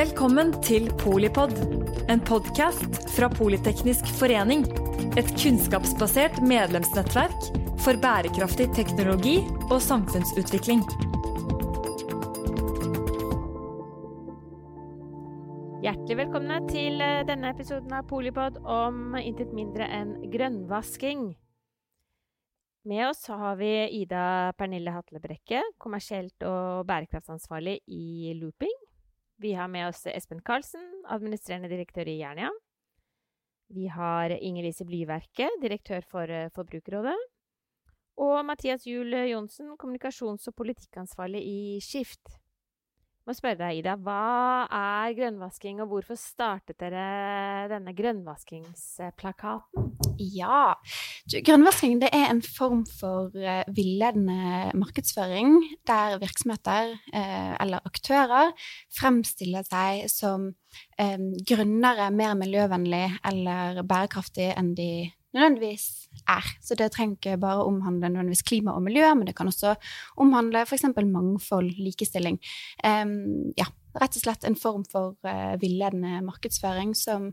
Velkommen til Polipod, en podkast fra Politeknisk forening. Et kunnskapsbasert medlemsnettverk for bærekraftig teknologi og samfunnsutvikling. Hjertelig velkomne til eh, denne episoden av Polipod om intet mindre enn grønnvasking. Med oss har vi Ida Pernille Hatlebrekke, kommersielt og bærekraftsansvarlig i Looping. Vi har med oss Espen Karlsen, administrerende direktør i Jernia. Vi har Inger-Lise Blyverke, direktør for eh, Forbrukerrådet. Og Mathias Juel Johnsen, kommunikasjons- og politikkansvarlig i Skift. Må spørre deg, Ida, hva er grønnvasking, og hvorfor startet dere denne grønnvaskingsplakaten? Ja. Grønnvasking det er en form for uh, villedende markedsføring der virksomheter uh, eller aktører fremstiller seg som um, grønnere, mer miljøvennlig eller bærekraftig enn de nødvendigvis er. Så det trenger ikke bare omhandle nødvendigvis klima og miljø, men det kan også omhandle f.eks. mangfold, likestilling. Um, ja, rett og slett en form for uh, villedende markedsføring som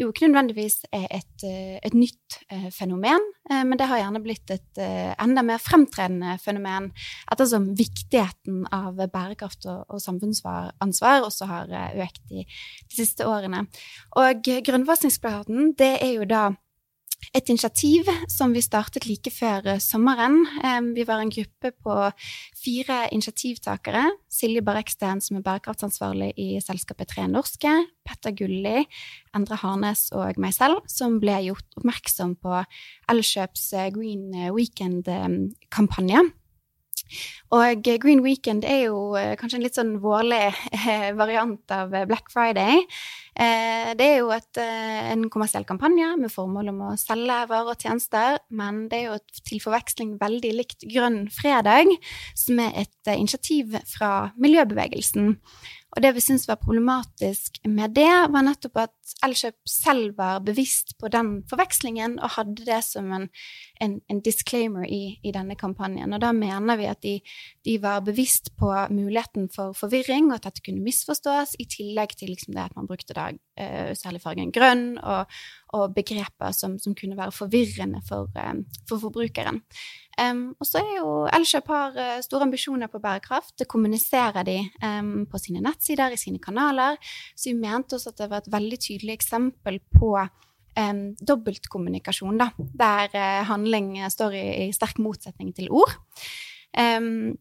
jo ikke nødvendigvis er et, uh, et nytt uh, fenomen, men det har gjerne blitt et enda mer fremtredende fenomen ettersom viktigheten av bærekraft og, og samfunnsansvar også har økt de, de, siste årene. Og grønnvaskingsplaten, det er jo da et initiativ som vi startet like før eh, sommeren. Vi var en gruppe på fire initiativtakere. Silje Barreksten, som er bærekraftsansvarlig i selskapet Tre Norske. Petter Gulli, Endre Harnes og meg selv, som ble gjort oppmerksom på Elkjøps eh, Green Weekend-kampanje. Og Green Weekend er jo eh, kanskje en litt sånn vårlig variant av Black Friday. Eh, det er jo et, eh, en kommersiell kampanje med formål om å selge varer og tjenester, men det er jo til forveksling veldig likt Grønn fredag, som er et initiativ fra miljøbevegelsen. Og det vi syntes var problematisk med det, var nettopp at Elkjøp selv var bevisst på den forvekslingen og hadde det som en, en, en disclaimer i, i, denne kampanjen. Og da mener vi at de, de, var bevisst på muligheten for forvirring, og at dette kunne misforstås, i tillegg til liksom det at man brukte da uh, særlig fargen grønn, og, og begreper som, som, kunne være forvirrende for, um, for forbrukeren. Um, og så er jo Elkjøp har uh, store ambisjoner på bærekraft. Det kommuniserer de um, på sine nettsider, i sine kanaler. Så vi mente også at det var et veldig tydelig eksempel på um, dobbeltkommunikasjon, da, der uh, handling står i, i, sterk motsetning til ord. Um,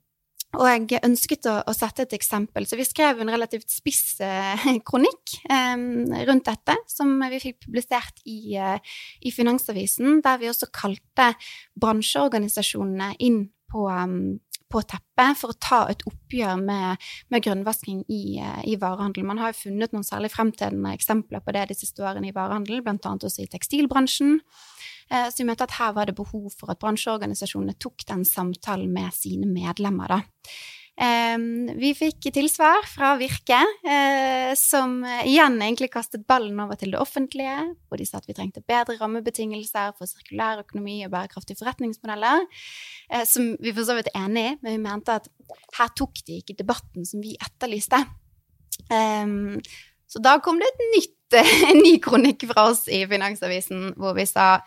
og jeg ønsket å, å, sette et eksempel, så vi skrev en relativt spiss eh, kronikk um, rundt dette, som vi fikk publisert i, uh, i, Finansavisen, der vi også kalte bransjeorganisasjonene inn på, um, på teppet for å ta et oppgjør med, med grønnvasking i, i, varehandel. Man har jo funnet noen særlig fremtredende eksempler på det de siste årene i varehandel, bl.a. også i tekstilbransjen. Eh, så vi mente at her var det behov for at bransjeorganisasjonene tok den samtalen med sine medlemmer. da. Vi fikk tilsvar fra Virke, eh, som igjen egentlig kastet ballen over til det offentlige, hvor de sa at vi trengte bedre rammebetingelser for sirkulær økonomi og bærekraftige forretningsmodeller, eh, som vi for så vidt er enig i, men vi mente at her tok de ikke debatten som vi etterlyste. Så da kom det et nytt, en ny kronikk fra oss i Finansavisen hvor vi sa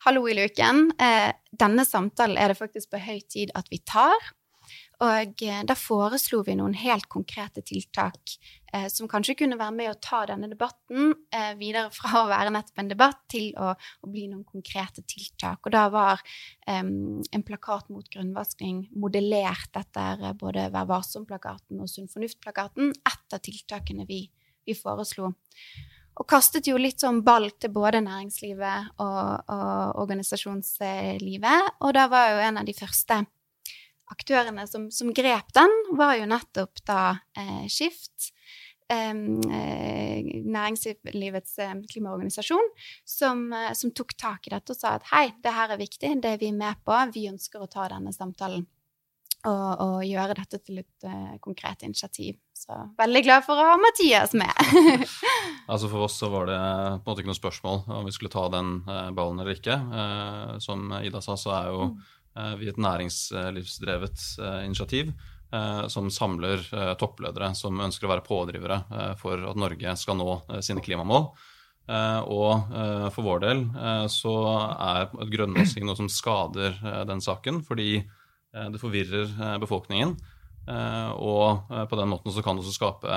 Hallo i luken. Eh, denne samtalen er det faktisk på høy tid at vi tar. Og eh, da foreslo vi noen helt konkrete tiltak eh, som kanskje kunne være med å ta denne debatten eh, videre fra å være nettopp en debatt til å, å bli noen konkrete tiltak. Og da var eh, en plakat mot grunnvasking modellert etter eh, både Vær varsom-plakaten og Sunn fornuft-plakaten ett av tiltakene vi, vi foreslo og kastet jo litt sånn ball til både næringslivet og, og organisasjonslivet. Og da var jo en av de første aktørene som, som grep den, var jo nettopp da eh, Skift. Eh, næringslivets eh, klimaorganisasjon, som, eh, som, tok tak i dette og sa at hei, det her er viktig, det er vi med på, vi ønsker å ta denne samtalen og, og gjøre dette til et uh, konkret initiativ. Så veldig glad for å ha Mathias med. altså For oss så var det på en måte ikke noe spørsmål om vi skulle ta den uh, ballen eller ikke. Uh, som Ida sa, så er jo uh, vi et næringslivsdrevet initiativ. som samler toppledere som ønsker å være pådrivere for at Norge skal nå sine klimamål. Og for vår del så er grønnvasking noe som skader den saken, fordi det forvirrer befolkningen. Og på den måten så kan det også skape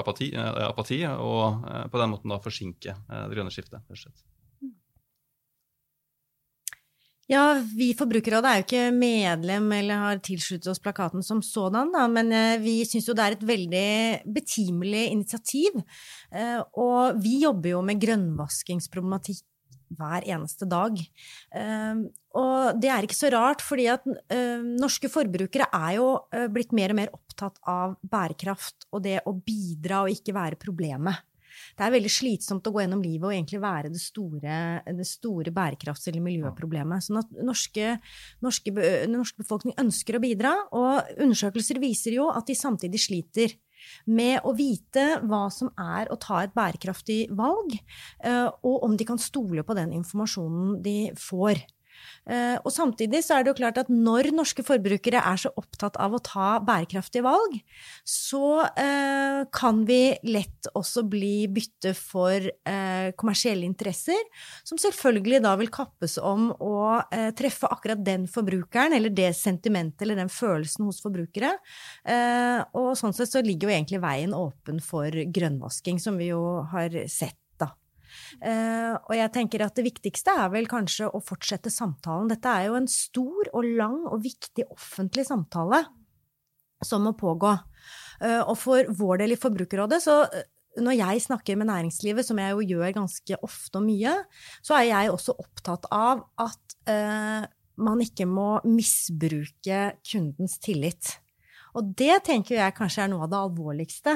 apati, og på den måten da forsinke det grønne skiftet. rett og slett. Ja, vi Forbrukerrådet er jo ikke medlem eller har tilsluttet oss plakaten som sådan, da, men eh, vi syns jo det er et veldig betimelig initiativ. Eh, og vi jobber jo med grønnvaskingsproblematikk hver eneste dag. Eh, og det er ikke så rart, fordi at norske forbrukere er jo blitt mer og mer opptatt av bærekraft og det å bidra og ikke være problemet det er veldig slitsomt å gå gjennom livet og egentlig være det store, det store bærekrafts- eller miljøproblemet. Sånn at norske, norske, norske befolkning ønsker å bidra, og undersøkelser viser jo at de samtidig sliter med å vite hva som er å ta et bærekraftig valg, eh, og om de kan stole på den informasjonen de får. Eh, og samtidig så er det jo klart at når norske forbrukere er så opptatt av å ta bærekraftige valg, så eh, kan vi lett også bli bytte for eh, kommersielle interesser, som selvfølgelig da vil kappes om å treffe akkurat den forbrukeren, eller det sentimentet eller den følelsen hos forbrukere. Og sånn sett så ligger jo egentlig veien åpen for grønnvasking, som vi jo har sett og jeg tenker at det viktigste er vel kanskje å fortsette samtalen. Dette er jo en stor og lang og viktig offentlig samtale som må pågå. Uh, og for vår del i Forbrukerrådet, så uh, når jeg snakker med næringslivet, som jeg jo gjør ganske ofte og mye, så er jeg også opptatt av at man ikke må misbruke kundens tillit. Og det tenker jeg kanskje er noe av det alvorligste.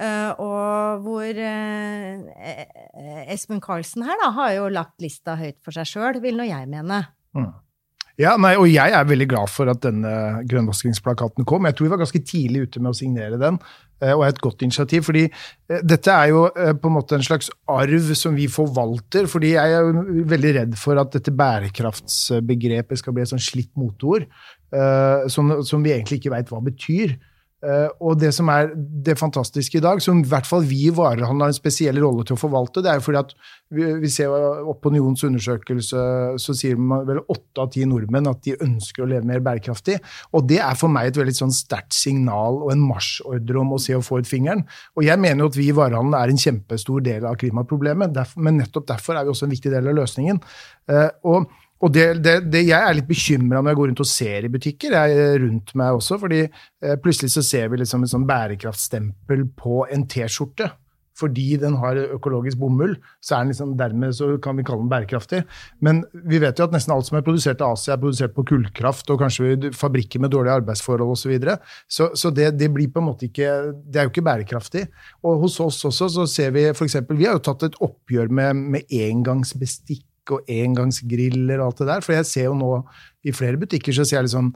Uh, og hvor uh, Espen Karlsen her da, har jo lagt lista høyt for seg sjøl, vil nå jeg mene. Mm. Ja, nei, og jeg er veldig glad for at denne grønnvaskingsplakaten kom. Jeg tror vi var ganske tidlig ute med å signere den, eh, og er et godt initiativ. fordi dette er jo på en måte en slags arv som vi forvalter. fordi jeg er veldig redd for at dette bærekraftsbegrepet skal bli et sånn slitt moteord. Uh, som, som, vi egentlig ikke veit hva betyr. Uh, og det som er det fantastiske i dag, som i hvert fall vi i varehandelen har en spesiell rolle til å forvalte, det er jo fordi at vi, vi ser Opponions undersøkelse, så sier man vel åtte av ti nordmenn at de ønsker å leve mer bærekraftig. Og det er for meg et veldig sånn sterkt signal og en marsjordre om å se og få ut fingeren. Og jeg mener jo at vi i varehandelen er en kjempestor del av klimaproblemet, men nettopp derfor er vi også en viktig del av løsningen. Uh, og og det, det, det, Jeg er litt bekymra når jeg går rundt og ser i butikker, jeg er rundt meg også, fordi eh, plutselig så ser vi liksom et sånn bærekraftstempel på en T-skjorte. Fordi den har økologisk bomull, så er den liksom, dermed så kan vi kalle den bærekraftig. Men vi vet jo at nesten alt som er produsert i Asia, er produsert på kullkraft og kanskje fabrikker med dårlige arbeidsforhold osv. Så, videre. så Så det, det blir på en måte ikke Det er jo ikke bærekraftig. Og hos oss også så ser vi f.eks. Vi har jo tatt et oppgjør med, med engangsbestikk og engangsgriller og alt det der. For jeg ser jo nå i flere butikker så ser jeg liksom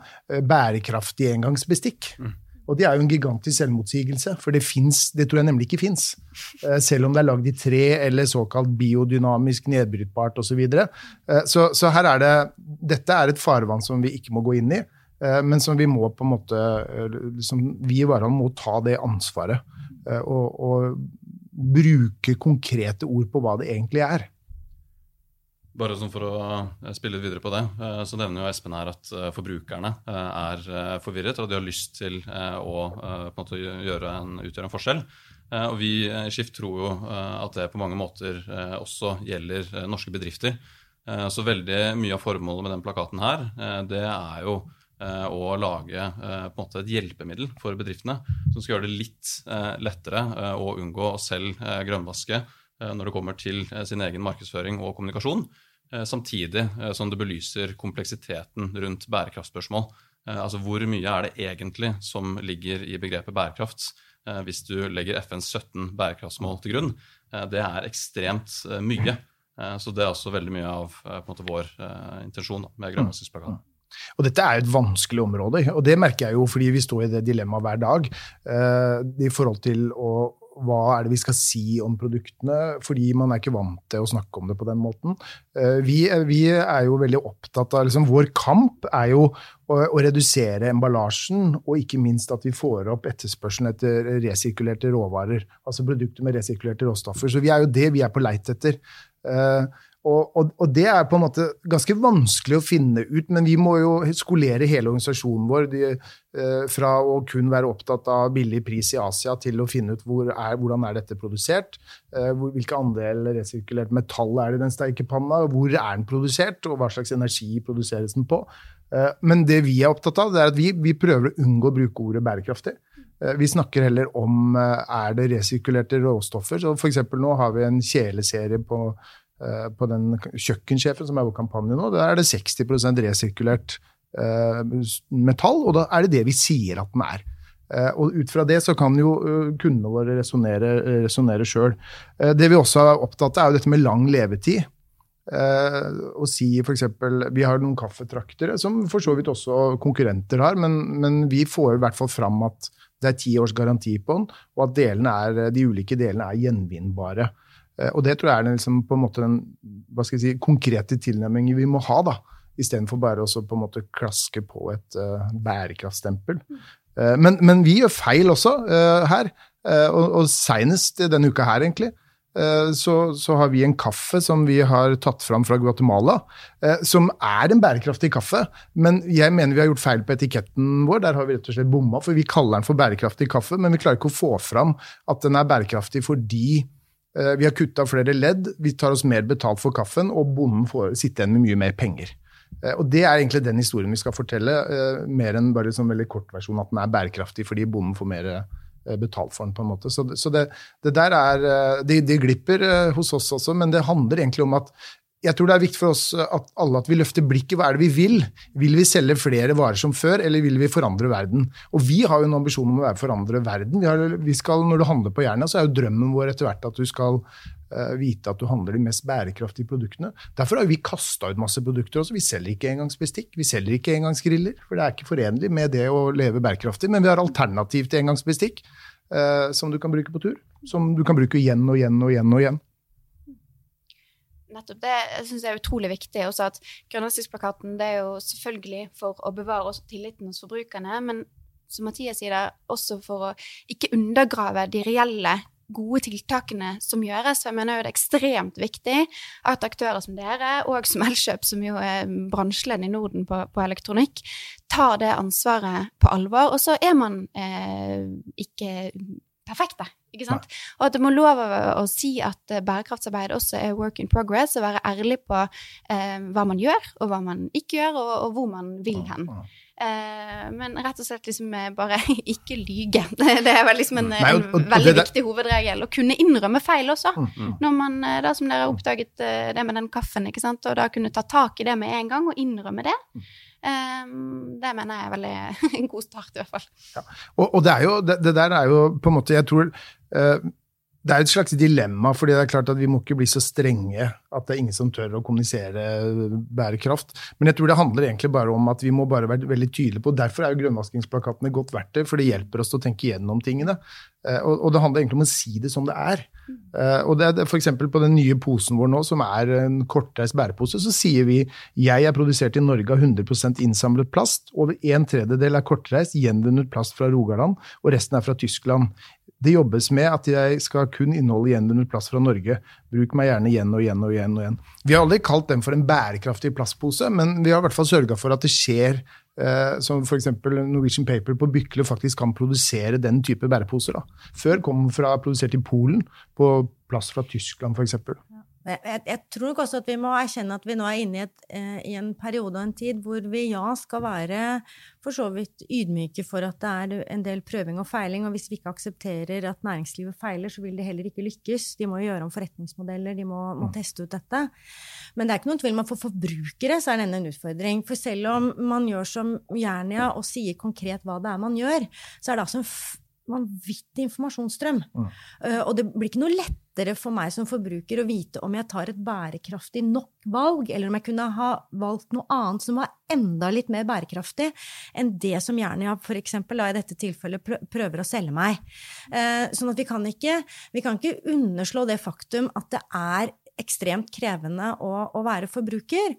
bærekraftig engangsbestikk. Mm. Og det er jo en gigantisk selvmotsigelse, for det, finnes, det tror jeg nemlig ikke fins. Eh, selv om det er lagd i tre eller såkalt biodynamisk nedbrytbart osv. Så, videre. Eh, så Så her er det Dette er et farvann som vi ikke må gå inn i, men som vi må på en måte liksom, Vi i Varan må ta det ansvaret og, og bruke konkrete ord på hva det egentlig er. Bare sånn For å eh, spille videre på det, eh, så nevner jo Espen her at eh, forbrukerne er forvirret, og de har lyst til å en gjøre en, utgjøre en forskjell. Og vi i Skift tror jo at det på mange måter også gjelder norske bedrifter. Så veldig mye av formålet med den plakaten her, det er jo å lage et hjelpemiddel for bedriftene som skal gjøre det litt lettere å unngå å selv grønnvaske når det kommer til sin egen markedsføring og kommunikasjon. Eh, samtidig eh, som det belyser kompleksiteten rundt bærekraftspørsmål. Eh, altså hvor mye er det egentlig som ligger i begrepet bærekraft, hvis du legger FNs 17 bærekraftsmål til grunn? Det er ekstremt mye. Så det er også veldig mye av måte, vår intensjon med grønnvaskingsplakaten. Og dette er et vanskelig område, og det merker jeg jo fordi vi står i det dilemmaet hver dag. i forhold til å hva er det vi skal si om produktene, fordi man er ikke vant til å snakke om det på den måten. Eh, vi, vi er jo veldig opptatt av liksom, Vår kamp er jo å, å, redusere emballasjen, og ikke minst at vi får opp etterspørselen etter resirkulerte råvarer. Altså produkter med resirkulerte råstoffer. Så vi er jo det vi er på leit etter. Uh, og, og, og, det er på en måte ganske vanskelig å finne ut, men vi må jo skolere hele organisasjonen vår de, eh, fra å kun være opptatt av billig pris i Asia til å finne ut hvor er, hvordan er dette produsert, eh, hvor, hvilke andel resirkulert metall er det i den sterke panna, hvor er den produsert, og hva slags energi produseres den på. Eh, men det vi er opptatt av, det er at vi, vi prøver å unngå å bruke ordet bærekraftig. Eh, vi snakker heller om eh, er det resirkulerte råstoffer. så for Nå har vi en kjeleserie på på den kjøkkensjefen som er vår kampanje nå, der er det 60 resirkulert eh, metall, og da er det det vi sier at den er. Eh, og ut fra det så kan jo kundene våre resonnere sjøl. Det vi også er opptatt av, er jo dette med lang levetid. Å si f.eks. Vi har noen kaffetraktere, som for så vidt også konkurrenter har, men, men vi får i hvert fall fram at det er ti års garanti på den, og at de ulike delene er gjenvinnbare. Eh, og det tror jeg er den, liksom, på en måte den hva skal jeg si, konkrete tilnærmingen vi må ha. da, Istedenfor bare å på en måte klaske på et uh, bærekraftstempel. Uh, men, men, vi gjør feil også uh, her. og, og seinest denne uka her, egentlig, så, så, har vi en kaffe som vi har tatt fram fra Guatemala, som er en bærekraftig kaffe. Men jeg mener vi har gjort feil på etiketten vår. Der har vi rett og slett bomma, for vi kaller den for bærekraftig kaffe, men vi klarer ikke å få fram at den er bærekraftig fordi Eh, vi har kutta flere ledd, vi tar oss mer betalt for kaffen, og bonden får sitte igjen med mye mer penger. Eh, og Det er egentlig den historien vi skal fortelle, eh, mer enn bare sånn veldig kort versjon at den er bærekraftig fordi bonden får mer betalt for den. på en måte. Så det, det, der er, det, det glipper hos oss også, men det handler egentlig om at jeg tror det er viktig for oss eh, at alle at vi løfter blikket. Hva er det vi vil? Vil vi selge flere varer som før, eller vil vi forandre verden? Og vi har jo en ambisjon om å forandre verden. Vi har, vi skal, når du handler på Jernia, så er jo drømmen vår etter hvert at du skal uh, vite at du handler de mest bærekraftige produktene. Derfor har vi kasta ut masse produkter også. Vi selger ikke engangsbestikk, vi selger ikke engangsgriller. For det er ikke forenlig med det å leve bærekraftig. Men vi har alternativ til engangsbestikk uh, som du kan bruke på tur. Som du kan bruke igjen og igjen og igjen og igjen nettopp det syns jeg er utrolig viktig. Også at Grønnvaskingsplakaten det er jo selvfølgelig for å bevare tilliten hos forbrukerne, men som Mathias sier det, også for å ikke undergrave de reelle gode tiltakene som gjøres. Jeg mener jo det er ekstremt viktig at aktører som dere, og som Elkjøp, som jo er bransjeledd i Norden på, på, elektronikk, tar det ansvaret på alvor. Og så er man eh, ikke perfekte. Ikke sant? Nei. Og at det må lov å, si at uh, bærekraftsarbeid også er work in progress, og være ærlig på eh, hva man gjør, og hva man ikke gjør, og, og hvor man vil hen. Uh, men rett og slett liksom bare ikke lyge. Det er vel liksom en, Nei, og, og, en veldig det, viktig hovedregel. Å kunne innrømme feil også. Mm, mm. Når man, da som dere har oppdaget det med den kaffen, ikke sant? og da kunne ta tak i det med en gang og innrømme det. Mm. Um, det mener jeg er veldig en god start, i hvert fall. Ja. Og, og det, jo, det, det, der er jo på en måte Jeg tror uh, det er et slags dilemma, fordi det er klart at vi må ikke bli så strenge at det er ingen som tør å kommunisere bærekraft. Men jeg tror det handler egentlig bare om at vi må bare være veldig tydelige på Derfor er jo grønnvaskingsplakatene et godt verktøy, for det hjelper oss til å tenke gjennom tingene. Eh, og, det handler egentlig om å si det som det er. Eh, og det er F.eks. på den nye posen vår nå, som er en kortreist bærepose, så sier vi jeg er produsert i Norge av 100% innsamlet plast. Over en tredjedel er kortreist, gjenvunnet plast fra Rogaland, og resten er fra Tyskland. Det jobbes med at jeg skal kun inneholde gjenvunnet plast fra Norge. Bruk meg gjerne igjen og igjen og igjen. og igjen. Vi har aldri kalt den for en bærekraftig plastpose, men vi har i hvert fall sørga for at det skjer eh, som f.eks. Norwegian Paper på Bykle faktisk kan produsere den type bæreposer. Da. Før kom den fra, produsert i Polen, på plast fra Tyskland f.eks. Jeg, jeg, tror nok også at vi må erkjenne at vi nå er inne i, et, eh, i, en periode og en tid hvor vi ja skal være for så vidt ydmyke for at det er en del prøving og feiling. Og hvis vi ikke aksepterer at næringslivet feiler, så vil de heller ikke lykkes. De må gjøre om forretningsmodeller, de må, må mm. teste ut dette. Men det er ikke noen tvil om at for forbrukere så er denne en utfordring. For selv om man gjør som Jernia og sier konkret hva det er man gjør, så er det altså en vanvittig informasjonsstrøm. Mm. Uh, og det blir ikke noe lettere for meg som forbruker å vite om jeg tar et bærekraftig nok valg, eller om jeg kunne ha valgt noe annet som var enda litt mer bærekraftig enn det som Jernia for eksempel, da, i dette tilfellet prøver å selge meg. Uh, sånn at vi kan, ikke, vi kan ikke underslå det faktum at det er ekstremt krevende å, å være forbruker.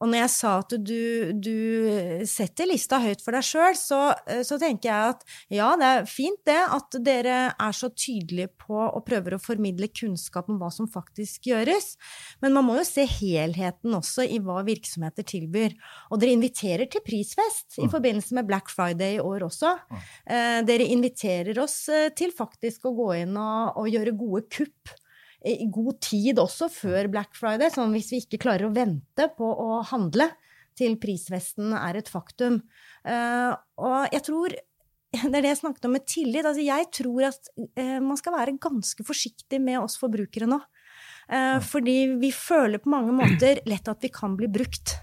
Og når jeg sa at du, du setter lista høyt for deg sjøl, så, så tenker jeg at ja, det er fint det at dere er så tydelige på og prøver å formidle kunnskap om hva som faktisk gjøres. Men man må jo se helheten også i hva virksomheter tilbyr. Og dere inviterer til prisfest i forbindelse med Black Friday i år også. Eh, dere inviterer oss eh, til faktisk å gå inn og, og gjøre gode kupp i god tid også før Black Friday, sånn hvis vi ikke klarer å vente på å handle til prisvesten er et faktum. Eh, og jeg tror det er det jeg snakket om med tillit. Altså, jeg tror at eh, man skal være ganske forsiktig med oss forbrukere nå. Eh, fordi vi føler på mange måter lett at vi kan bli brukt.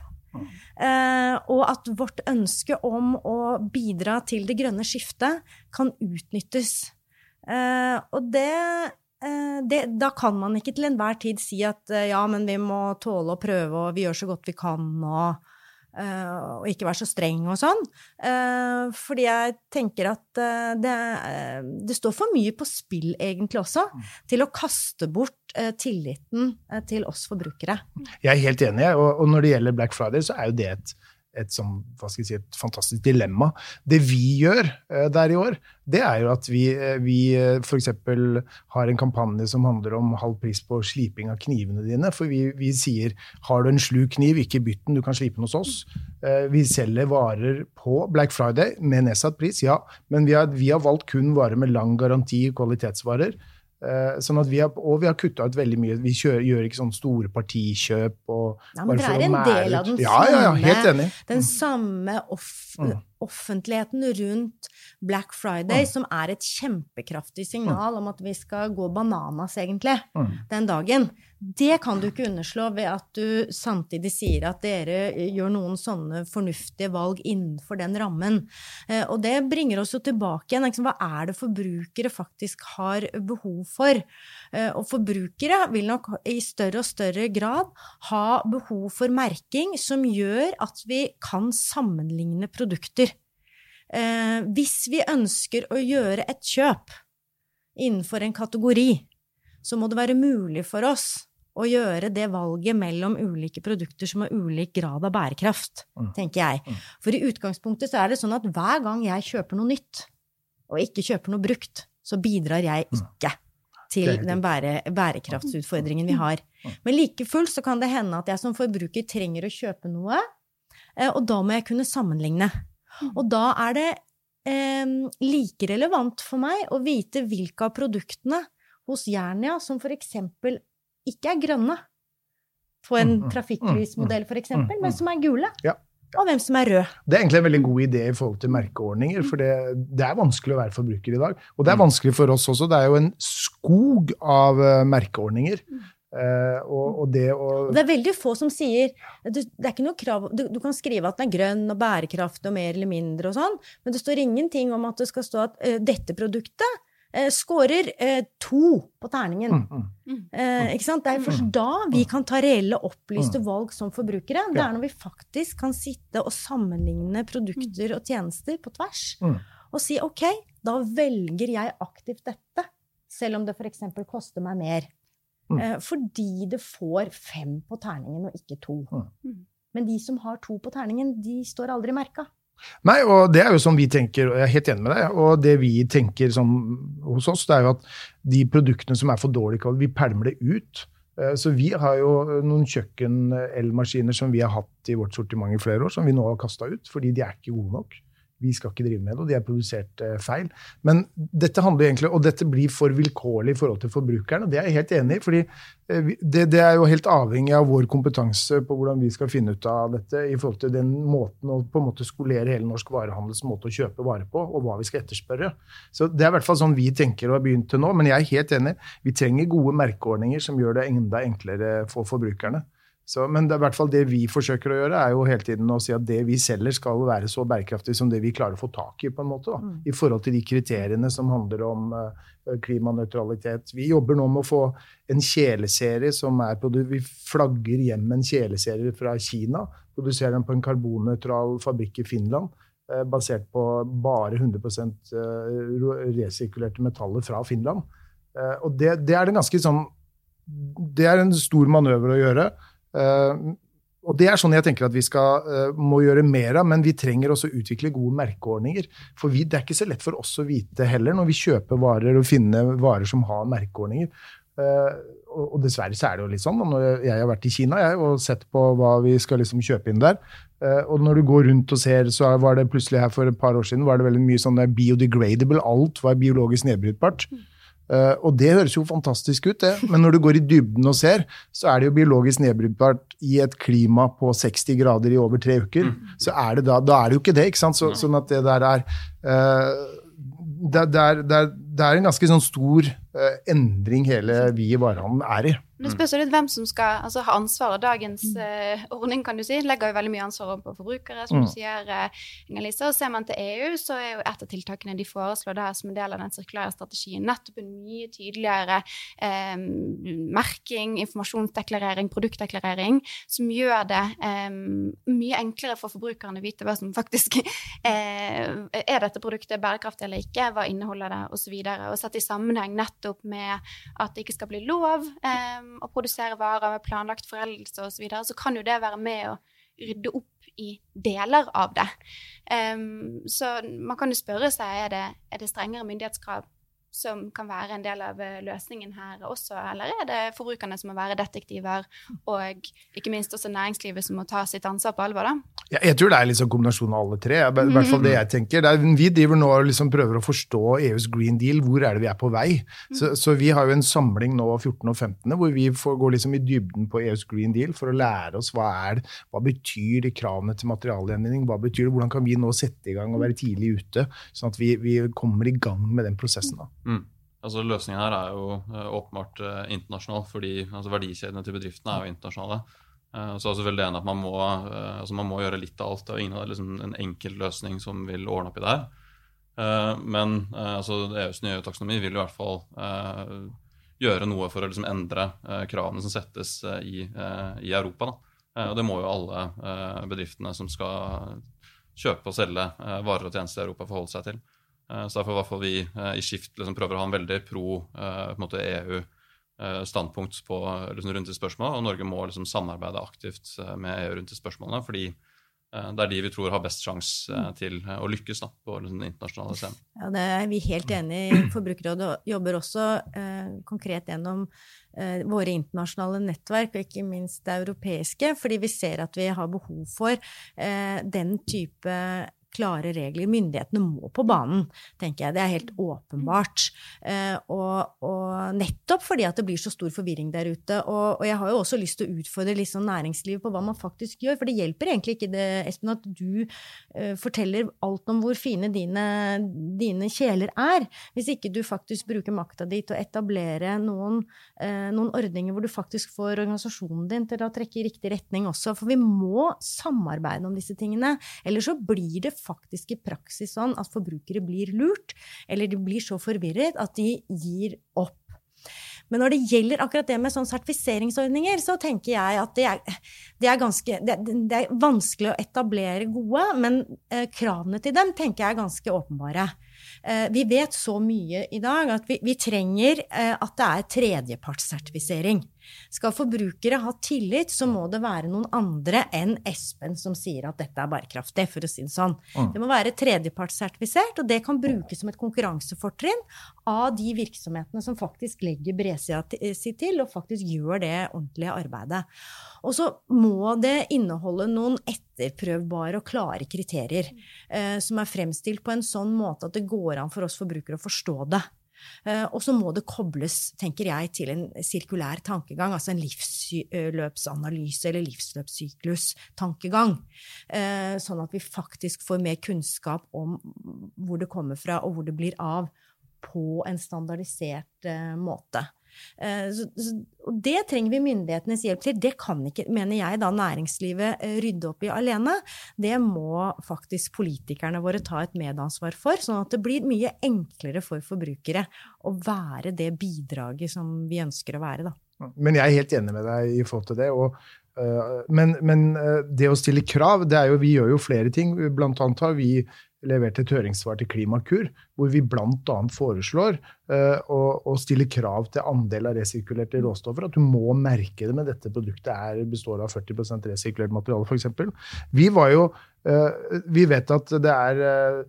Uh, og at vårt ønske om å bidra til det grønne skiftet kan utnyttes. Uh, og det Eh, det, da kan man ikke til enhver tid si at eh, ja, men vi må tåle å prøve, og vi gjør så godt vi kan, og, eh, og ikke være så streng og sånn. Eh, fordi jeg tenker at eh, det, eh, det står for mye på spill, egentlig også, til å kaste bort eh, tilliten eh, til oss forbrukere. Jeg er helt enig, og når det gjelder Black Friday, så er jo det et, et, som, si, et fantastisk dilemma. Det vi gjør eh, der i år, det er jo at vi, eh, vi eh, f.eks. har en kampanje som handler om halv pris på sliping av knivene dine. For vi, vi sier har du en slu kniv, ikke bytt den, du kan slipe den hos oss. Vi selger varer på Black Friday med nedsatt pris, ja, men vi har, vi har valgt kun varer med lang garanti, kvalitetsvarer. Eh, sånn vi har, og vi har kutta ut veldig mye. Vi kjører, gjør ikke sånne store partikjøp. Og, Ja, men dere er en del ut. av den ja, ja, ja, helt samme- enig. Den samme off Mm. Offentligheten rundt Black Friday, Mm. som er et kjempekraftig signal om at vi skal gå bananas, egentlig, Mm. den dagen. Det kan du ikke underslå ved at du samtidig sier at dere gjør noen sånne fornuftige valg innenfor den rammen. Eh, Og det bringer oss jo tilbake igjen. Hva er det forbrukere faktisk har behov for? Eh, Og forbrukere vil nok i større og større grad ha behov for merking som gjør at vi kan sammenligne produkter. Eh, hvis vi ønsker å gjøre et kjøp innenfor en kategori, så må det være mulig for oss å gjøre det valget mellom ulike produkter som har ulik grad av bærekraft, Mm. tenker jeg. Mm. For i utgangspunktet så er det sånn at hver gang jeg kjøper noe nytt, og ikke kjøper noe brukt, så bidrar jeg Mm. ikke til den bære, bærekraftsutfordringen vi har. Mm. Men like fullt så kan det hende at jeg som forbruker trenger å kjøpe noe, eh, og da må jeg kunne sammenligne. Og da er det eh, like relevant for meg å vite hvilke av produktene hos Jernia som eksempel ikke er grønne på en Mm, mm, trafikklysmodell, for eksempel, mm, men som er gule. Ja. Og hvem som er rød. Det er egentlig en veldig god idé i forhold til merkeordninger, for det, det er vanskelig å være forbruker i dag. Og det er vanskelig for oss også. Det er jo en skog av eh, merkeordninger. Uh, og, og det å Og det er veldig få som sier du, Det er ikke noe krav du, du kan skrive at den er grønn og bærekraftig og mer eller mindre og sånn, men det står ingenting om at det skal stå at uh, dette produktet uh, scorer eh, to på terningen. mm, mm. Eh, ikke sant? Det er først da vi kan ta reelle, opplyste valg som forbrukere. Det er når vi faktisk kan sitte og sammenligne produkter og tjenester på tvers. Mm. Og si ok, da velger jeg aktivt dette, selv om det f.eks. koster meg mer. Mm. Eh, fordi det får fem på terningen og ikke to. Mm. Men de som har to på terningen, de står aldri merka. Nei, og det er jo sånn vi tenker, og jeg er helt enig med deg. Og det vi tenker sånn hos oss, det er jo at de produktene som er for dårlig kvalitet, vi pælmer det ut. Eh, Så vi har jo noen kjøkken-elmaskiner som vi har hatt i vårt sortiment i flere år, som vi nå har kasta ut, fordi de er ikke gode nok. Vi skal ikke drive med det, og de er produsert eh, feil. Men dette handler egentlig, og dette blir for vilkårlig i forhold til forbrukeren, og det er jeg helt enig i. fordi eh, det, det er jo helt avhengig av vår kompetanse på hvordan vi skal finne ut av dette i forhold til den måten å på en måte skolere hele norsk varehandels måte å kjøpe varer på, og hva vi skal etterspørre. Så Det er i hvert fall sånn vi tenker og har begynt til nå, men jeg er helt enig. Vi trenger gode merkeordninger som gjør det enda enklere for forbrukerne. Så, men det, i hvert fall det vi forsøker å gjøre, er jo hele tiden å si at det vi selger, skal være så bærekraftig som det vi klarer å få tak i, på en måte. Da, mm. I forhold til de kriteriene som handler om uh, klimanøytralitet. Vi jobber nå med å få en kjeleserie som er på Vi flagger hjem en kjeleserie fra Kina. Produserer den på en karbonnøytral fabrikk i Finland. Uh, basert på bare 100 uh, resirkulerte metaller fra Finland. og det, det er en ganske sånn Det er en stor manøver å gjøre. Eh, og Det er sånn jeg tenker at vi skal, uh, må gjøre mer av, men vi trenger også å utvikle gode merkeordninger. For vi, det er ikke så lett for oss å vite heller, når vi kjøper varer og finner varer som har merkeordninger. Uh, og, dessverre så er det jo litt sånn. Når jeg har vært i Kina jeg, og sett på hva vi skal liksom kjøpe inn der, og når du går rundt og ser, så var det plutselig her for et par år siden var det veldig mye sånn biodegradable. Alt var biologisk nedbrytbart. Mm. Uh, og det høres jo fantastisk ut, det. Men når du går i dybden og ser, så er det jo biologisk nedbrytbart i et klima på 60 grader i over tre uker. Mm. Så er det da, da er det jo ikke det. ikke sant? Så, sånn at det der er uh, det, det, er, det, er, det, er, en ganske sånn stor uh, endring hele vi i varehandelen er i. Det spørs litt hvem som skal altså, ha ansvaret. Dagens uh, ordning kan du si, legger jo veldig mye ansvar på forbrukere, som mm. du sier, uh, Inger-Lise. Og ser man til EU, så er jo et av tiltakene de foreslår der som en del av den sirkulære strategien, nettopp en mye tydeligere um, merking, informasjonsdeklarering, produktdeklarering, som gjør det um, mye enklere for forbrukerne å vite hva som faktisk uh, Er dette produktet bærekraftig eller ikke? Hva inneholder det? Videre. Og sett i sammenheng nettopp med at det ikke skal bli lov. Um, å produsere varer med planlagt foreldelse osv., så, så kan jo det være med å rydde opp i deler av det. Um, så man kan jo spørre seg er det er det strengere myndighetskrav som kan være en del av eh, løsningen her også, eller er det forbrukerne som må være detektiver, og ikke minst også næringslivet som må ta sitt ansvar på alvor, da? Ja, jeg tror det er liksom kombinasjon av alle tre. I hvert fall det jeg tenker. Er, vi driver nå og liksom prøver å forstå EUs green deal. Hvor er det vi er på vei? Så, så vi har jo en samling nå 14. og 15. hvor vi får gå liksom i dybden på EUs green deal for å lære oss hva er det, hva betyr de kravene til materialgjenvinning, hva betyr det, hvordan kan vi nå sette i gang og være tidlig ute, sånn at vi, vi kommer i gang med den prosessen. da. Mm. Altså Løsningen her er jo uh, åpenbart uh, internasjonal, fordi altså, verdikjedene til bedriftene er jo internasjonale. Uh, så er selvfølgelig enig at man må, altså, man må, gjøre litt av alt. Det er ingen av liksom, en enkel løsning som vil ordne opp i det her. men altså, EUs nye taksonomi vil i hvert fall gjøre noe for å liksom, endre kravene som settes i, i Europa. og det må jo alle bedriftene som skal kjøpe og selge varer og tjenester i Europa, forholde seg til. Eh, så derfor i hvert fall vi eh, i Skift liksom prøver å ha en veldig pro EU-standpunkt eh, e liksom rundt de spørsmålene. Og Norge må liksom samarbeide aktivt med EU rundt de spørsmålene. fordi det er de vi tror har best sjanse til å lykkes da, på den internasjonale scenen. Ja, Det er vi helt enig i. Forbrukerrådet jobber også eh, konkret gjennom eh, våre internasjonale nettverk, og ikke minst det europeiske, fordi vi ser at vi har behov for eh, den type klare regler. Myndighetene må på banen, tenker jeg. Det er helt åpenbart. Eh, og, og, nettopp fordi at det blir så stor forvirring der ute. Og, og jeg har jo også lyst til å utfordre liksom næringslivet på hva man faktisk gjør. For det hjelper egentlig ikke det, Espen, at du uh, forteller alt om hvor fine dine, dine, kjeler er, hvis ikke du faktisk bruker makta di til å etablere noen, uh, noen ordninger hvor du faktisk får organisasjonen din til å trekke i riktig retning også. For vi må samarbeide om disse tingene. Ellers så blir det faktisk i praksis sånn at forbrukere blir lurt, eller de blir så forvirret at de gir opp. Men når det gjelder akkurat det med sånn sertifiseringsordninger, så tenker jeg at det er, det er, ganske, det, det er vanskelig å etablere gode, men eh, kravene til dem tenker jeg er ganske åpenbare. Eh, vi vet så mye i dag at vi, vi trenger eh, at det er tredjepartssertifisering. Skal forbrukere ha tillit, så må det være noen andre enn Espen som sier at dette er bærekraftig, for å si det sånn. Mm. Det må være tredjepartssertifisert, og det kan brukes som et konkurransefortrinn av de virksomhetene som faktisk legger bredsida si til, og faktisk gjør det ordentlige arbeidet. Og så må det inneholde noen etterprøvbare og klare kriterier eh, som er fremstilt på en sånn måte at det går an for oss forbrukere å forstå det. Uh, og så må det kobles, tenker jeg, til en sirkulær tankegang, altså en livsløpsanalyse eller livsløpssyklus-tankegang. Uh, sånn at vi faktisk får mer kunnskap om hvor det kommer fra, og hvor det blir av, på en standardisert uh, måte. Eh, så, og det trenger vi myndighetenes hjelp til. Det kan ikke, mener jeg, da næringslivet eh, rydde opp i alene. Det må faktisk politikerne våre ta et medansvar for, sånn at det blir mye enklere for forbrukere å være det bidraget som vi ønsker å være. Da. Men jeg er helt enig med deg i forhold til det. og men, men, det å stille krav det er jo, Vi gjør jo flere ting. Blant annet har vi levert et høringssvar til Klimakur, hvor vi bl.a. foreslår uh, å, å, stille krav til andel av resirkulerte råstoffer. At du må merke det med dette produktet er, består av 40% resirkulert materiale, f.eks. Vi var jo uh, Vi vet at det er uh,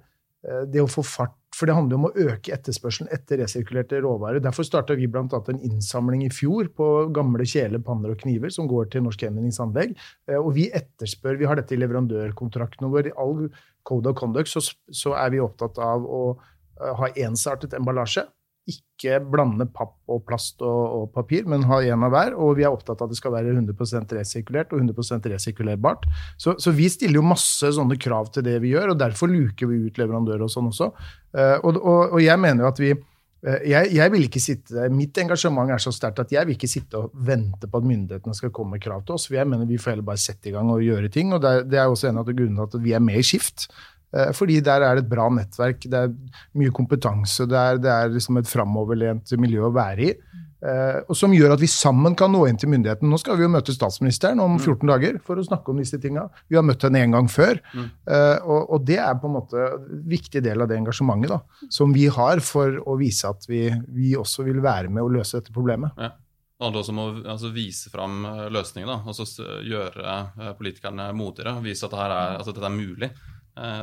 det å få fart for det handler om å øke etterspørselen etter resirkulerte råvarer. Derfor starta vi bl.a. en innsamling i fjor på gamle kjeler, panner og kniver som går til Norsk Gjenvinningsanlegg. Og vi etterspør, vi har dette i leverandørkontraktene våre. All Code of Conduct så, så er vi opptatt av å uh, ha ensartet emballasje. Ikke blande papp og plast og, og, papir, men ha én av hver. Og vi er opptatt av at det skal være 100% resirkulert og 100% resirkulerbart. Så, så, vi stiller jo masse sånne krav til det vi gjør, og derfor luker vi ut leverandører og sånn også. Uh, og, og, og jeg mener jo at vi Eh, jeg, jeg, vil ikke sitte, Mitt engasjement er så sterkt at jeg vil ikke sitte og vente på at myndighetene skal komme med krav til oss. jeg mener Vi får heller bare sette i gang og gjøre ting. og det er også en av grunnene til at vi er med i Skift. Eh, fordi der er det et bra nettverk, det er mye kompetanse, det er, det er liksom et framoverlent miljø å være i. Uh, og som gjør at vi sammen kan nå inn til myndighetene. Nå skal vi jo møte statsministeren om 14 mm. dager for å snakke om disse tinga. Vi har møtt henne en gang før. Mm. Uh, og, og, det er på en måte en viktig del av det engasjementet da, som vi har for å vise at vi, vi også vil være med å løse dette problemet. Ja. Det handler også om å altså, vise fram eh, løsninger. og så gjøre politikerne modigere. Vise at dette er, altså, dette er mulig.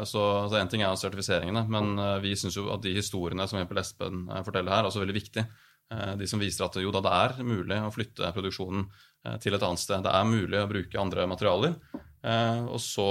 Så, altså, En ting er sertifiseringene, men vi syns jo at de historiene som Espen forteller her, er også veldig viktige. Eh, de som viser at jo da det er mulig å flytte produksjonen eh, til et annet sted. Det er mulig å bruke andre materialer. Eh, og så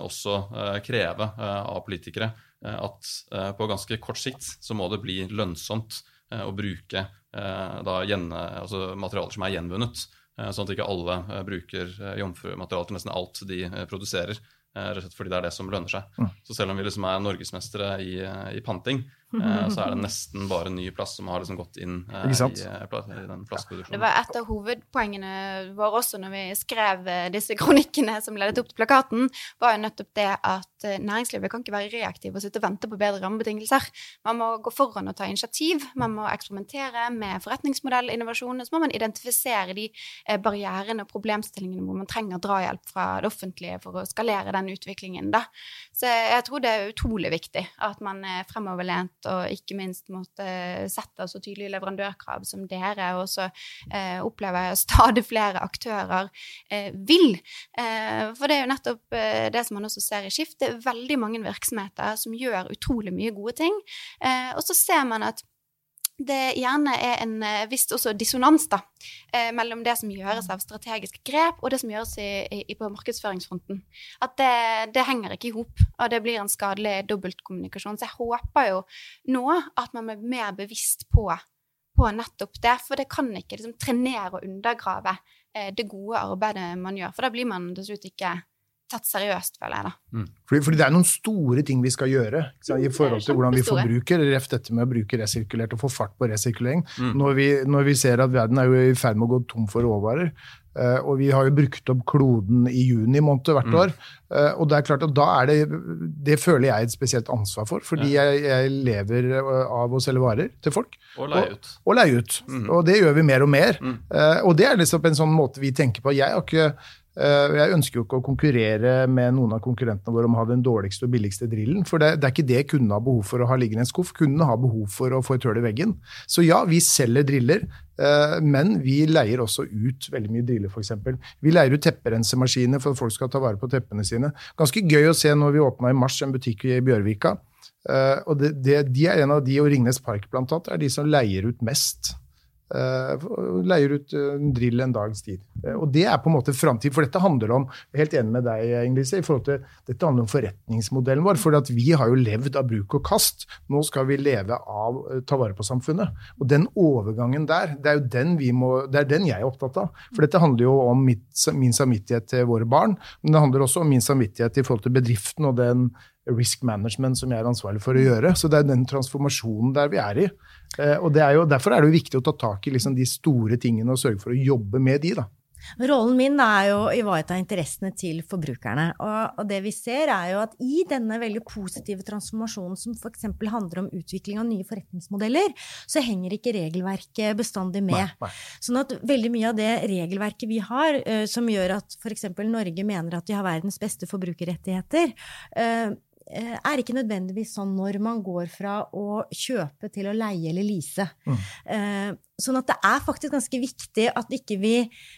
også kreve av politikere at på ganske kort sikt så må det bli lønnsomt å bruke da, altså materialer som er gjenvunnet. Sånn at ikke alle bruker jomfrumateriale til nesten alt de produserer. Rett og slett fordi det er det som lønner seg. Mm. Så selv om vi liksom er norgesmestere i, i panting, Eh, så er det nesten bare ny plast som har liksom gått inn eh, i, eh, i, den plastproduksjonen. Det var et av hovedpoengene våre også når vi skrev disse kronikkene som ledet opp til plakaten, var jo nettopp det at næringslivet kan ikke være reaktiv og sitte og vente på bedre rammebetingelser. Man må gå foran og ta initiativ, man må eksperimentere med forretningsmodellinnovasjon, så må man identifisere de barrierene og problemstillingene hvor man trenger drahjelp fra det offentlige for å skalere den utviklingen. Da. Så jeg tror det er utrolig viktig at man er fremoverlent og ikke minst måtte sette så tydelige leverandørkrav som dere, og så eh, opplever jeg stadig flere aktører eh, vil. Eh, for det er jo nettopp eh, det som man også ser i Skift. Det er veldig mange virksomheter som gjør utrolig mye gode ting, eh, og så ser man at det gjerne er en eh, viss også dissonans da, eh, mellom det som gjøres av strategiske grep, og det som gjøres i, i, på markedsføringsfronten. At det, det henger ikke i hop, og det blir en skadelig dobbeltkommunikasjon. Så jeg håper jo nå at man blir mer bevisst på, på nettopp det, for det kan ikke liksom, trenere og undergrave eh, det gode arbeidet man gjør, for da blir man slutt ikke tatt seriøst, føler jeg da. Mm. Fordi, fordi, det er noen store ting vi skal gjøre i mm, forhold til hvordan vi forbruker. Ref dette med å bruke resirkulert og få fart på resirkulering. Mm. Når, vi, når, vi, ser at verden er jo i ferd med å gå tom for råvarer, uh, og vi har jo brukt opp kloden i juni måned hvert mm. år, uh, og det er klart at da er det Det føler jeg et spesielt ansvar for, fordi ja. jeg, jeg, lever av å selge varer til folk. Og leie ut. Og, og leie ut. Mm. Og det gjør vi mer og mer. Uh, og det er liksom en sånn måte vi tenker på. Jeg har ikke Eh, jeg ønsker jo ikke å konkurrere med noen av konkurrentene våre om å ha den dårligste og billigste drillen. For det, det er ikke det kundene har behov for å ha liggende i en skuff. Kundene har behov for å få et hull i veggen. Så ja, vi selger driller, eh, men vi leier også ut veldig mye driller, f.eks. Vi leier ut tepperensemaskiner for at folk skal ta vare på teppene sine. Ganske gøy å se når vi åpna i mars en butikk i Bjørvika. Eh, og det, det, de er en av de, og Ringnes Park blant annet, er de som leier ut mest. Uh, leier ut uh, en drill en dags tid. Uh, og Det er på en måte framtid. For dette handler om helt enig med deg, Inglise, i forhold til, dette handler om forretningsmodellen vår. For vi har jo levd av bruk og kast. Nå skal vi leve av ta vare på samfunnet. Og den overgangen der, det er jo den, vi må, det er den jeg er opptatt av. For dette handler jo om mitt, min samvittighet til våre barn, men det handler også om min samvittighet i forhold til bedriften og den risk management som jeg er ansvarlig for å gjøre. Så det er den transformasjonen der vi er i. Og er jo, Derfor er det jo viktig å ta tak i liksom de store tingene og sørge for å jobbe med de. da. Rollen min er jo å ivareta interessene til forbrukerne. Og, det vi ser, er jo at i denne veldig positive transformasjonen som f.eks. handler om utvikling av nye forretningsmodeller, så henger ikke regelverket bestandig med. Nei, nei. Sånn at veldig mye av det regelverket vi har, uh, som gjør at f.eks. Norge mener at de har verdens beste forbrukerrettigheter, uh, er ikke nødvendigvis sånn når man går fra å kjøpe til å leie eller lease. Mm. Sånn at det er faktisk ganske viktig at, vi,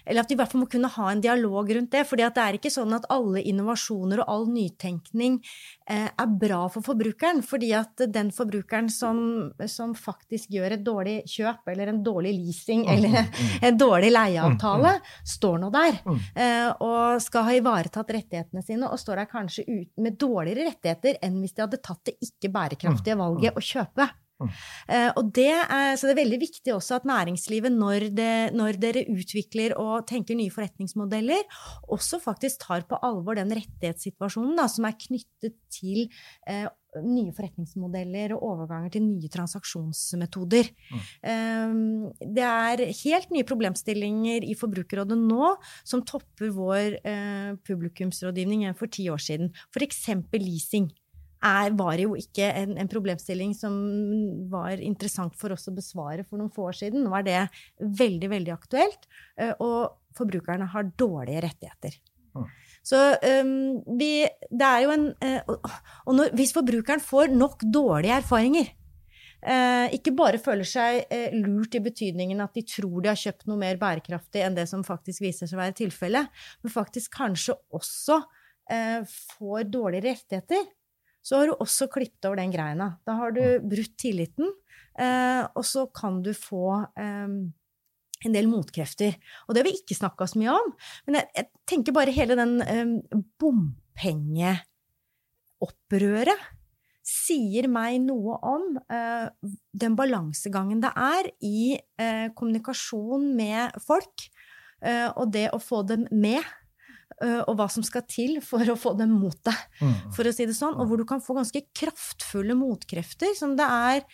eller at vi i hvert fall må kunne ha en dialog rundt det. fordi det er ikke sånn at alle innovasjoner og all nytenkning eh, er bra for forbrukeren. fordi at den forbrukeren som, som, faktisk gjør et dårlig kjøp eller en dårlig leasing mm, eller mm, mm. en dårlig leieavtale, står nå der eh, og skal ha ivaretatt rettighetene sine, og står der kanskje ut med dårligere rettigheter enn hvis de hadde tatt det ikke bærekraftige valget å kjøpe. Uh, og det er, så det er veldig viktig også at næringslivet, når, det, når, dere utvikler og tenker nye forretningsmodeller, også faktisk tar på alvor den rettighetssituasjonen da, som er knyttet til eh, nye forretningsmodeller og overganger til nye transaksjonsmetoder. Mm. Det er helt nye problemstillinger i Forbrukerrådet nå som topper vår uh, publikumsrådgivning for ti år siden. F.eks. leasing er, var jo ikke en, en, problemstilling som var interessant for oss å besvare for noen få år siden. Nå er det veldig, veldig aktuelt, eh, og forbrukerne har dårlige rettigheter. Mm. Så um, vi Det er jo en uh, Og når, hvis forbrukeren får nok dårlige erfaringer, uh, ikke bare føler seg uh, lurt i betydningen at de tror de har kjøpt noe mer bærekraftig enn det som faktisk viser seg å være tilfellet, men faktisk kanskje også får dårlige rettigheter, så har du også klippet over den greina. Da har du brutt tilliten, eh, og så kan du få eh, en del motkrefter. Og det har vi ikke snakka så mye om. Men jeg, jeg tenker bare hele den eh, bompengeopprøret sier meg noe om eh, den balansegangen det er i eh, kommunikasjon med folk, eh, og det å få dem med og hva som skal til for å få dem mot deg, mm. for å si det sånn. Og hvor du kan få ganske kraftfulle motkrefter som det er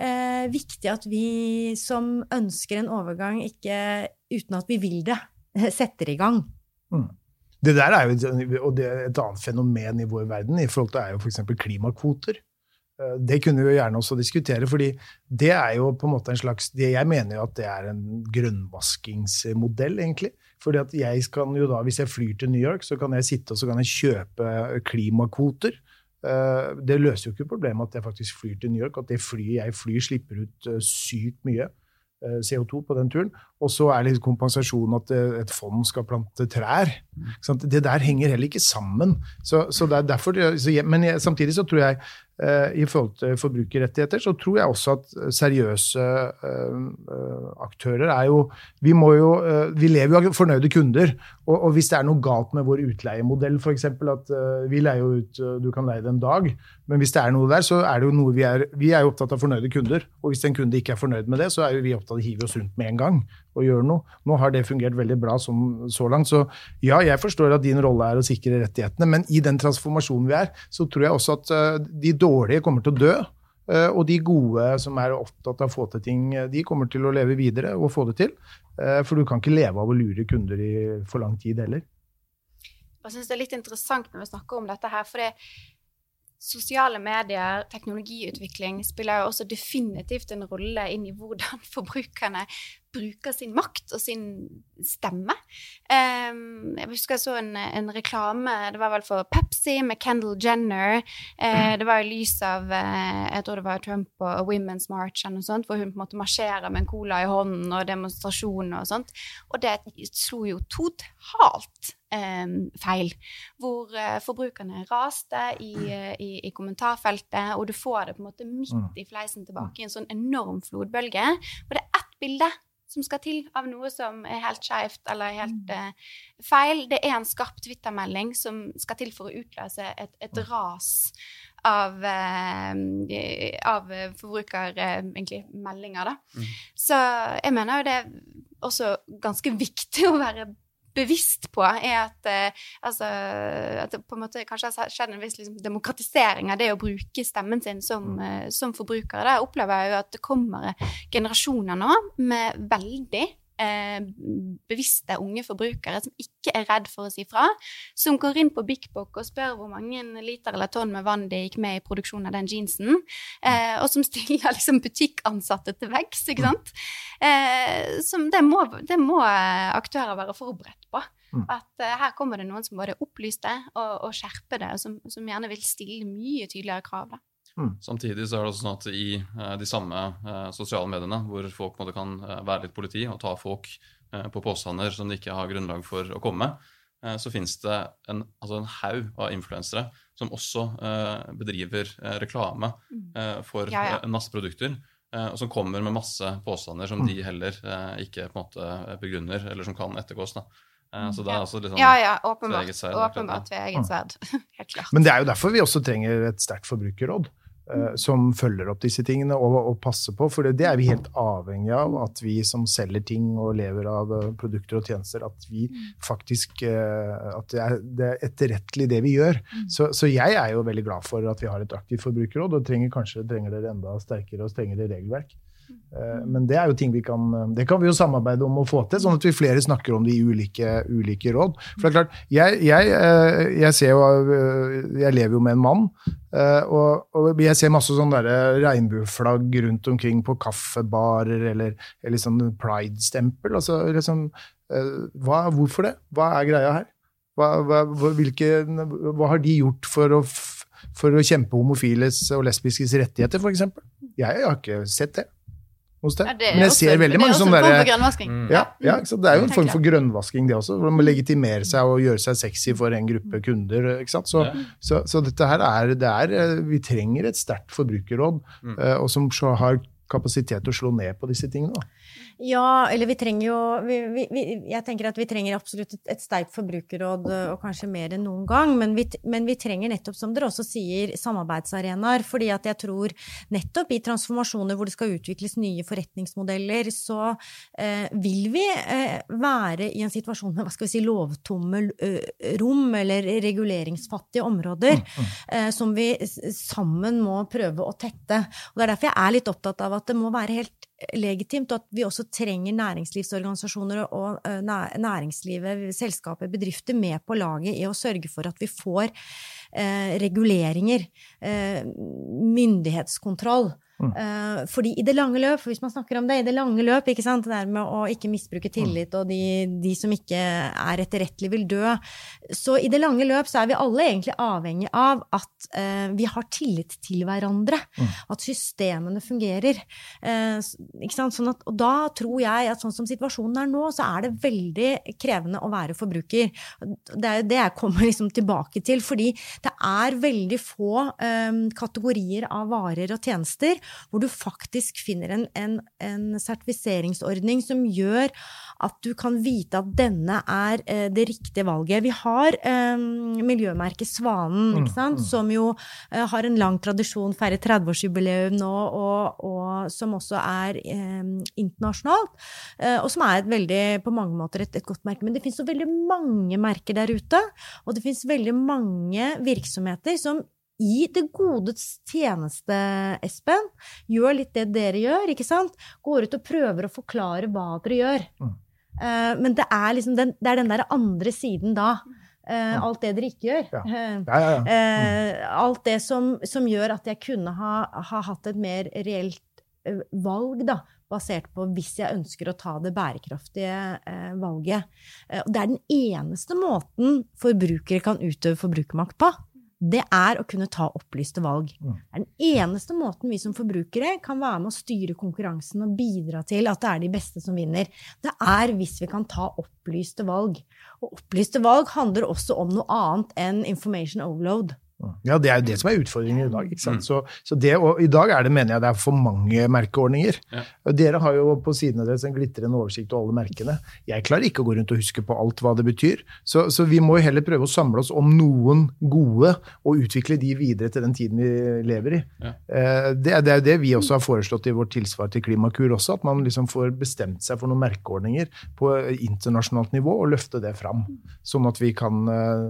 eh, viktig at vi som ønsker en overgang, ikke uten at vi vil det, setter i gang. Mm. Det der er jo og det er et annet fenomen i vår verden i forhold til er jo f.eks. klimakvoter. Eh, det kunne vi jo gjerne også diskutere, fordi det er jo på en måte en slags Jeg mener jo at det er en grønnvaskingsmodell, egentlig. Fordi at jeg kan jo da, Hvis jeg flyr til New York, så kan jeg sitte og så kan jeg kjøpe klimakvoter. Eh, det løser jo ikke problemet at jeg faktisk flyr til New York, at det flyet jeg flyr, slipper ut eh, sykt mye. CO2 på den turen. Og så er det kompensasjon at et fond skal plante trær. Det der henger heller ikke sammen. Så, så er derfor, så, men jeg, samtidig så tror jeg Eh, i forhold til forbrukerrettigheter, så tror jeg også at seriøse uh, aktører er jo Vi jo Vi lever jo av fornøyde kunder. Og, og, hvis det er noe galt med vår utleiemodell, f.eks. at vi leier jo ut Du kan leie det en dag. Men hvis det er noe der, så er det jo noe vi er Vi er jo opptatt av fornøyde kunder. Og hvis en kunde ikke er fornøyd med det, så er jo vi opptatt av å hive oss rundt med en gang og gjøre noe. Nå har det fungert veldig bra som, så langt. Så ja, jeg forstår at din rolle er å sikre rettighetene, men i den transformasjonen vi er, så tror jeg også at uh, de dårlige kommer til å dø. Uh, og de gode som er opptatt av å få til ting, eh, de kommer til å leve videre og få det til. For du kan ikke leve av å lure kunder i for lang tid heller. Jeg syns det er litt interessant når vi snakker om dette her, for det sosiale medier, teknologiutvikling, spiller jo også definitivt en rolle inn i hvordan forbrukerne bruker sin makt og sin stemme. Jeg husker jeg så en, en, reklame, det var vel for Pepsi med Kendal Jenner. Uh, det var i lys av uh, jeg tror det var Trump og Women's March eller noe sånt, hvor hun på en måte marsjerer med en cola i hånden og demonstrasjoner og sånt. Og det slo jo totalt feil. Hvor uh, forbrukerne raste i, i, i, kommentarfeltet, og du får det på en måte midt mm. i fleisen tilbake i en sånn enorm flodbølge. Og det er ett bilde som skal til av noe som er helt skeivt eller helt uh, feil. Det er en skarp Twitter-melding som skal til for å utløse et, et ras av, uh, av forbrukermeldinger, uh, da. Mm. Så jeg mener jo det er også ganske viktig å være bevisst på, er at, eh, altså, at det på en måte kanskje har skjedd en viss liksom, demokratisering av det å bruke stemmen sin som, Mm. eh, som forbruker. Der opplever jeg jo at det kommer generasjoner nå med veldig bevisste unge forbrukere som ikke er redd for å si fra, som går inn på Big Book og spør hvor mange liter eller tonn med vann det gikk med i produksjonen av den jeansen, eh, og som stiller liksom butikkansatte til veggs, ikke sant? Eh, som det må, det må eh, aktører være forberedt på. Mm. At eh, her kommer det noen som både opplyste og, og skjerper det, og som, som gjerne vil stille mye tydeligere krav. Da. Samtidig så er det også sånn at i eh, de samme eh, sosiale mediene, hvor folk på en måte kan eh, være litt politi og ta folk på påstander som de ikke har grunnlag for å komme med, eh, så finnes det en, altså en haug av influensere som også eh, bedriver reklame eh, for Ja, ja. masse produkter. Og som kommer med masse påstander som de heller eh, ikke på en måte begrunner, eller som kan ettergås. da. Eh, Så det er altså litt sånn Ja, ja, åpenbart. sverd, Åpenbart ved eget sverd. Helt klart. Men det er jo derfor vi også trenger et sterkt forbrukerråd. Eh, Som følger opp disse tingene og, og passer på. For det, det er vi helt avhengig av. At vi som selger ting og lever av eh, produkter og tjenester, at vi faktisk eh, At det er, det er etterrettelig det vi gjør. Så, så jeg er jo veldig glad for at vi har et aktivt forbrukerråd, og trenger kanskje trenger dere enda sterkere og strengere regelverk. Eh, Men det er jo ting vi kan Det kan vi jo samarbeide om å få til, sånn at vi flere snakker om de ulike, ulike råd. For det er klart, jeg, jeg, eh, jeg ser jo eh, Jeg lever jo med en mann, eh, og, og jeg ser masse sånne regnbueflagg rundt omkring på kaffebarer, eller, eller sånn pride-stempel. Altså liksom eh, hva, Hvorfor det? Hva er greia her? Hva, hva- hvilke, hva har de gjort for å, for å kjempe homofiles og lesbiskes rettigheter, f.eks.? Jeg har ikke sett det hos deg. Ja, det Men jeg også- ser veldig mange som der. Mm. ja, ja, ikke sant? Det er jo en form for grønnvasking, det også. Hvor man legitimerer seg og gjøre seg sexy for en gruppe kunder. ikke sant? Så, så, så dette her er, det er eh, Vi trenger et sterkt forbrukerråd, Mm. eh, og som har kapasitet til å slå ned på disse tingene. Da. Ja, eller vi trenger jo vi, vi, Jeg tenker at vi trenger absolutt et, et sterkt forbrukerråd, øh, og kanskje mer enn noen gang. Men vi, men vi trenger nettopp, som dere også sier, samarbeidsarenaer. fordi at jeg tror nettopp i transformasjoner hvor det skal utvikles nye forretningsmodeller, så eh, vil vi eh, være i en situasjon med hva skal vi si, lovtomme rom eller reguleringsfattige områder eh, som vi sammen må prøve å tette. Og Det er derfor jeg er litt opptatt av at det må være helt legitimt, og at vi også trenger næringslivsorganisasjoner og næringslivet, selskaper, bedrifter med på laget i å sørge for at vi får reguleringer, myndighetskontroll. Mm. Uh, fordi i det lange løp, hvis man snakker om det, i det lange løp, ikke sant, det der med å ikke misbruke tillit, og de, de som ikke er etterrettelig vil dø, så i det lange løp så er vi alle egentlig avhengig av at uh, vi har tillit til hverandre. Mm. At systemene fungerer. Uh, ikke sant? Sånn at, og da tror jeg at sånn som situasjonen er nå, så er det veldig krevende å være forbruker. Det er jo det jeg kommer liksom tilbake til, fordi det er veldig få kategorier av varer og tjenester hvor du faktisk finner en, en, en sertifiseringsordning som gjør at du kan vite at denne er eh, det riktige valget. Vi har eh, miljømerket Svanen, Mm, mm. som jo eh, har en lang tradisjon, feirer 30-årsjubileum nå, og, og som også er eh, internasjonalt. eh, og som er et veldig, på mange måter et, et godt merke. Men det finnes så veldig mange merker der ute, og det finnes veldig mange virksomheter som i det godes tjeneste, Espen, gjør litt det dere gjør, ikke sant? Går ut og prøver å forklare hva dere gjør. Mm. Uh, men det er liksom den, det er den der andre siden da. Mm. alt det dere ikke gjør. Ja. Eh, Ja, ja, mm. uh, alt det som, som gjør at jeg kunne ha, ha hatt et mer reelt valg, da, basert på hvis jeg ønsker å ta det bærekraftige eh, valget. Det er den eneste måten forbrukere kan utøve forbrukermakt på. Det er å kunne ta opplyste valg. Mm. Det er den eneste måten vi som forbrukere kan være med å styre konkurransen og bidra til at det er de beste som vinner. Det er hvis vi kan ta opplyste valg. Og opplyste valg handler også om noe annet enn information overload. Ja, det er jo det som er utfordringen i dag. ikke sant? Mm. Så, så det, og I dag er det, mener jeg det er for mange merkeordninger. Ja. Dere har jo på sidene deres en glitrende oversikt over alle merkene. Jeg klarer ikke å gå rundt og huske på alt hva det betyr. Så, så vi må jo heller prøve å samle oss om noen gode, og utvikle de videre til den tiden vi lever i. Ja. Eh, Det, det er jo det vi også har foreslått i vårt tilsvar til Klimakur også, at man liksom får bestemt seg for noen merkeordninger på internasjonalt nivå og løfte det fram. Sånn at vi kan eh,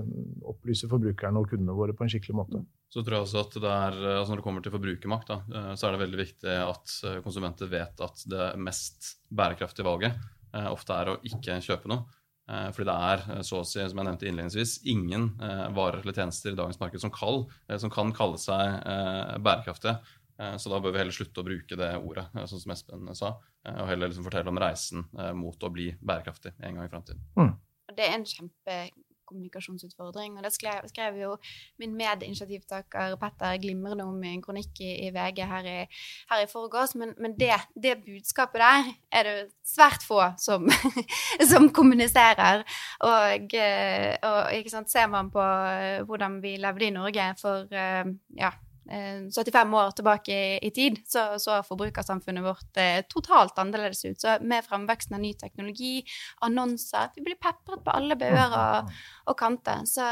opplyse forbrukerne og kundene våre på en skikkelig måte. Så tror jeg også at det er, altså Når det kommer til forbrukermakt, da, eh, så er det veldig viktig at eh, konsumenter vet at det mest bærekraftige valget eh, ofte er å ikke kjøpe noe. Eh, Fordi det er, eh, så å si, som jeg nevnte innledningsvis, ingen eh, varer eller tjenester i dagens marked som, kall, eh, som kan kalle seg eh, bærekraftige. Eh, Så da bør vi heller slutte å bruke det ordet, eh, sånn som Espen sa, eh, og heller liksom fortelle om reisen eh, mot å bli bærekraftig en gang i framtiden. Mm. det er en kjempekommunikasjonsutfordring. Og det skrev, jo min medinitiativtaker Petter glimrende om i en kronikk i, VG her i, her i forgårs. Men, men det, det budskapet der er det svært få som, som kommuniserer. Og, eh, og ser man på eh, hvordan vi levde i Norge for eh, ja, 75 år tilbake i, tid, så så forbrukersamfunnet vårt eh, totalt annerledes ut. Så med framveksten av ny teknologi, annonser Vi blir pepret på alle bauger og, og kanter. Så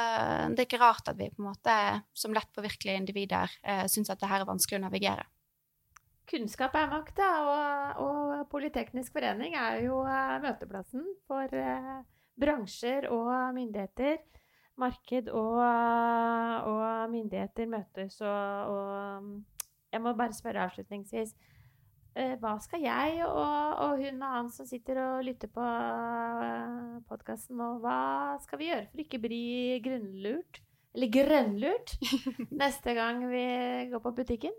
det er ikke rart at vi på en måte som lettpåvirkelige individer eh, syns at det her er vanskelig å navigere. Kunnskap er makt, da, og, og Politeknisk forening er jo eh, møteplassen for eh, bransjer og myndigheter. Marked og, og myndigheter møtes, og, og Jeg må bare spørre avslutningsvis. eh, Hva skal jeg og, og hun og han som sitter og lytter på podkasten nå, hva skal vi gjøre for å ikke bli grunnlurt? Eller grønnlurt neste gang vi går på butikken?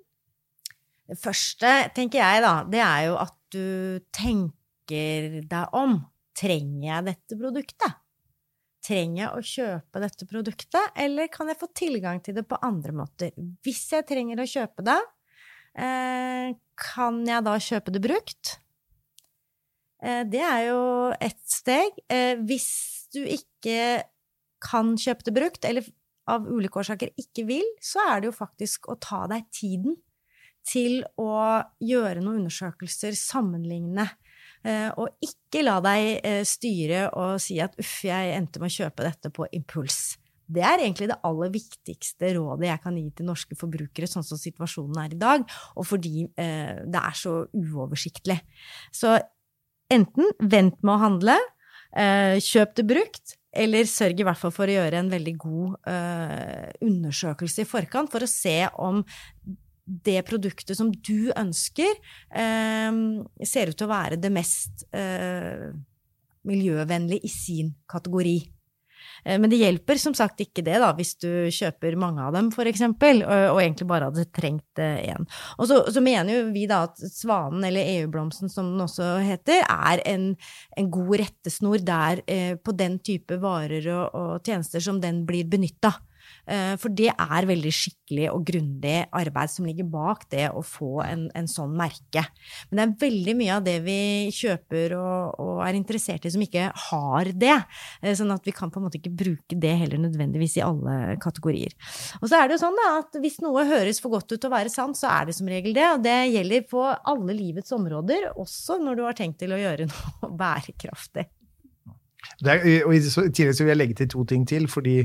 Det første, tenker jeg, da, det er jo at du tenker deg om. Trenger jeg dette produktet? Trenger jeg å kjøpe dette produktet, eller kan jeg få tilgang til det på andre måter? Hvis jeg trenger å kjøpe det, eh, kan jeg da kjøpe det brukt? Eh, det er jo ett steg. Eh, hvis du ikke kan kjøpe det brukt, eller av ulike årsaker ikke vil, så er det jo faktisk å ta deg tiden til å gjøre noen undersøkelser, sammenligne, og ikke la deg eh, styre og si at uff, jeg endte med å kjøpe dette på impuls. Det er egentlig det aller viktigste rådet jeg kan gi til norske forbrukere, sånn som situasjonen er i dag, og fordi eh, det er så uoversiktlig. Så enten vent med å handle, eh, kjøp det brukt, eller sørg i hvert fall for å gjøre en veldig god eh, undersøkelse i forkant for å se om det produktet som du ønsker, eh, ser ut til å være det mest eh, miljøvennlige i sin kategori. Eh, Men det hjelper som sagt ikke det, da, hvis du kjøper mange av dem, for eksempel, og, og egentlig bare hadde trengt én. Og så, så mener jo vi da at svanen, eller EU-blomsten som den også heter, er en, en god rettesnor der eh, på den type varer og, og tjenester som den blir benytta. Eh, For det er veldig skikkelig og grundig arbeid som ligger bak det å få en, en sånn merke. Men det er veldig mye av det vi kjøper og, og er interessert i som ikke har det. Eh, Sånn at vi kan på en måte ikke bruke det heller nødvendigvis i alle kategorier. Og så er det jo sånn da, at hvis noe høres for godt ut til å være sant, så er det som regel det. Og det gjelder på alle livets områder, også når du har tenkt til å gjøre noe bærekraftig. Er, og i tillegg vil jeg legge til to ting til, fordi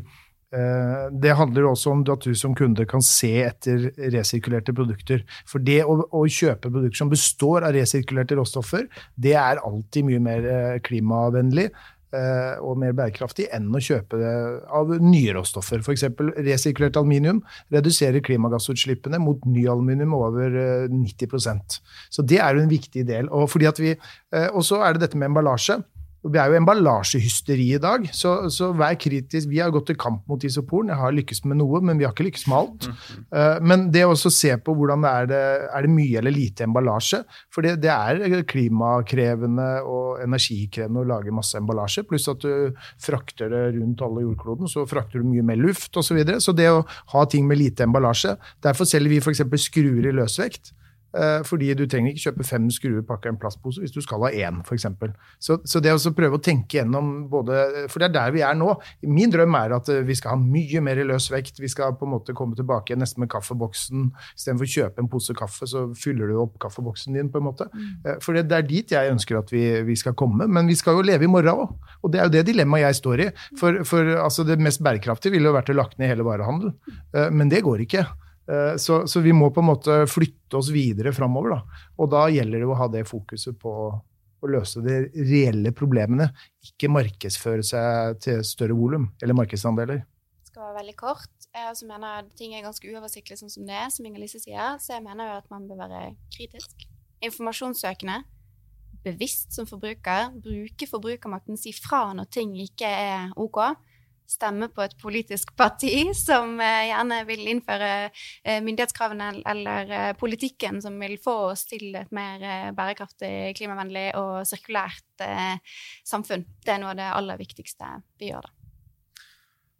det handler også om at du som kunde kan se etter resirkulerte produkter. For det å, å kjøpe produkter som består av resirkulerte råstoffer, det er alltid mye mer eh, klimavennlig eh, og mer bærekraftig enn å kjøpe det av nye råstoffer. F.eks. resirkulert aluminium reduserer klimagassutslippene mot ny aluminium over eh, 90% Så det er jo en viktig del. Eh, og så er det dette med emballasje. Vi er jo emballasjehysteri i dag, så, så vær kritisk. Vi har gått til kamp mot isoporen. Jeg har lykkes med noe, men vi har ikke lykkes med alt. Eh, men det å se på hvordan det er det er det mye eller lite emballasje. For det, det er klimakrevende og energikrevende å lage masse emballasje. Pluss at du frakter det rundt alle jordkloden, så frakter du mye mer luft osv. Så, videre. så det å ha ting med lite emballasje Derfor selger vi f.eks. skruer i løsvekt. Eh, fordi du trenger ikke kjøpe fem skruer pakka i en plastpose hvis du skal ha én, for Så, så det å prøve å tenke gjennom både For det er der vi er nå. Min drøm er at eh, vi skal ha mye mer løs vekt. Vi skal på en måte komme tilbake nesten med kaffeboksen. Istedenfor å kjøpe en pose kaffe, så fyller du opp kaffeboksen din. på en måte. Mm. Eh, for det, det, er dit jeg ønsker at vi, vi, skal komme. Men vi skal jo leve i morgen òg. Og det er jo det dilemmaet jeg står i. For, for altså, det mest bærekraftige ville jo vært å lagt ned hele varehandel. Men det går ikke. Eh, så, så, vi må på en måte flytte oss videre framover. Da. Og da gjelder det å ha det fokuset på å løse de reelle problemene, ikke markedsføre seg til større volum eller markedsandeler. Det skal være veldig kort. Jeg mener at ting er ganske uoversiktlig sånn som det er, som Inger-Lise sier. Så jeg mener jo at man bør være kritisk. Informasjonssøkende. Bevisst som forbruker. Bruke forbrukermakten. Si fra når ting ikke er OK stemme på et politisk parti som eh, gjerne vil innføre eh, myndighetskravene eller eh, politikken som vil få oss til et mer bærekraftig, klimavennlig og sirkulært samfunn. Det er noe av det aller viktigste vi gjør, da.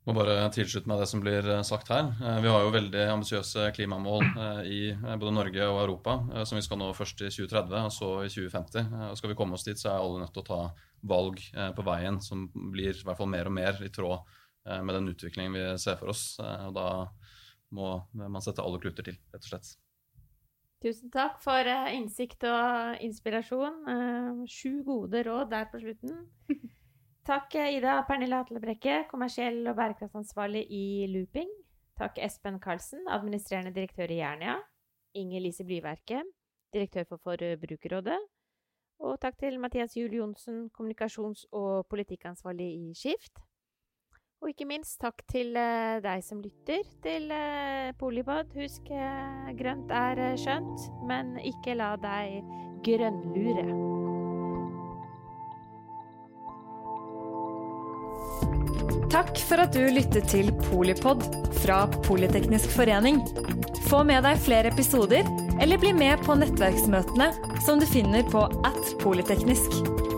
Må bare tilslutte meg det som blir sagt her. Vi har jo veldig ambisiøse klimamål i både Norge og Europa, som vi skal nå først i 2030 og så i 2050. Og skal vi komme oss dit, så er alle nødt til å ta valg på veien som blir i hvert fall mer og mer i tråd med den utviklingen vi ser for oss. Eh, og da må man sette alle kluter til, rett og slett. Tusen takk for eh, innsikt og inspirasjon. Sju gode råd der på slutten. Takk Ida Pernille Hatlebrekke, kommersiell og bærekraftsansvarlig i Looping. Takk Espen Karlsen, administrerende direktør i Jernia. Inger Lise Blyverke, direktør for Forbrukerrådet. Og takk til Mathias Juel Johnsen, kommunikasjons- og politikkansvarlig i Skift. Og ikke minst takk til uh, deg som lytter til uh, Polipod. Husk, uh, grønt er skjønt, men ikke la deg grønnlure. Takk for at du lyttet til Polipod fra Politeknisk forening. Få med deg flere episoder, eller bli med på nettverksmøtene som du finner på at polyteknisk.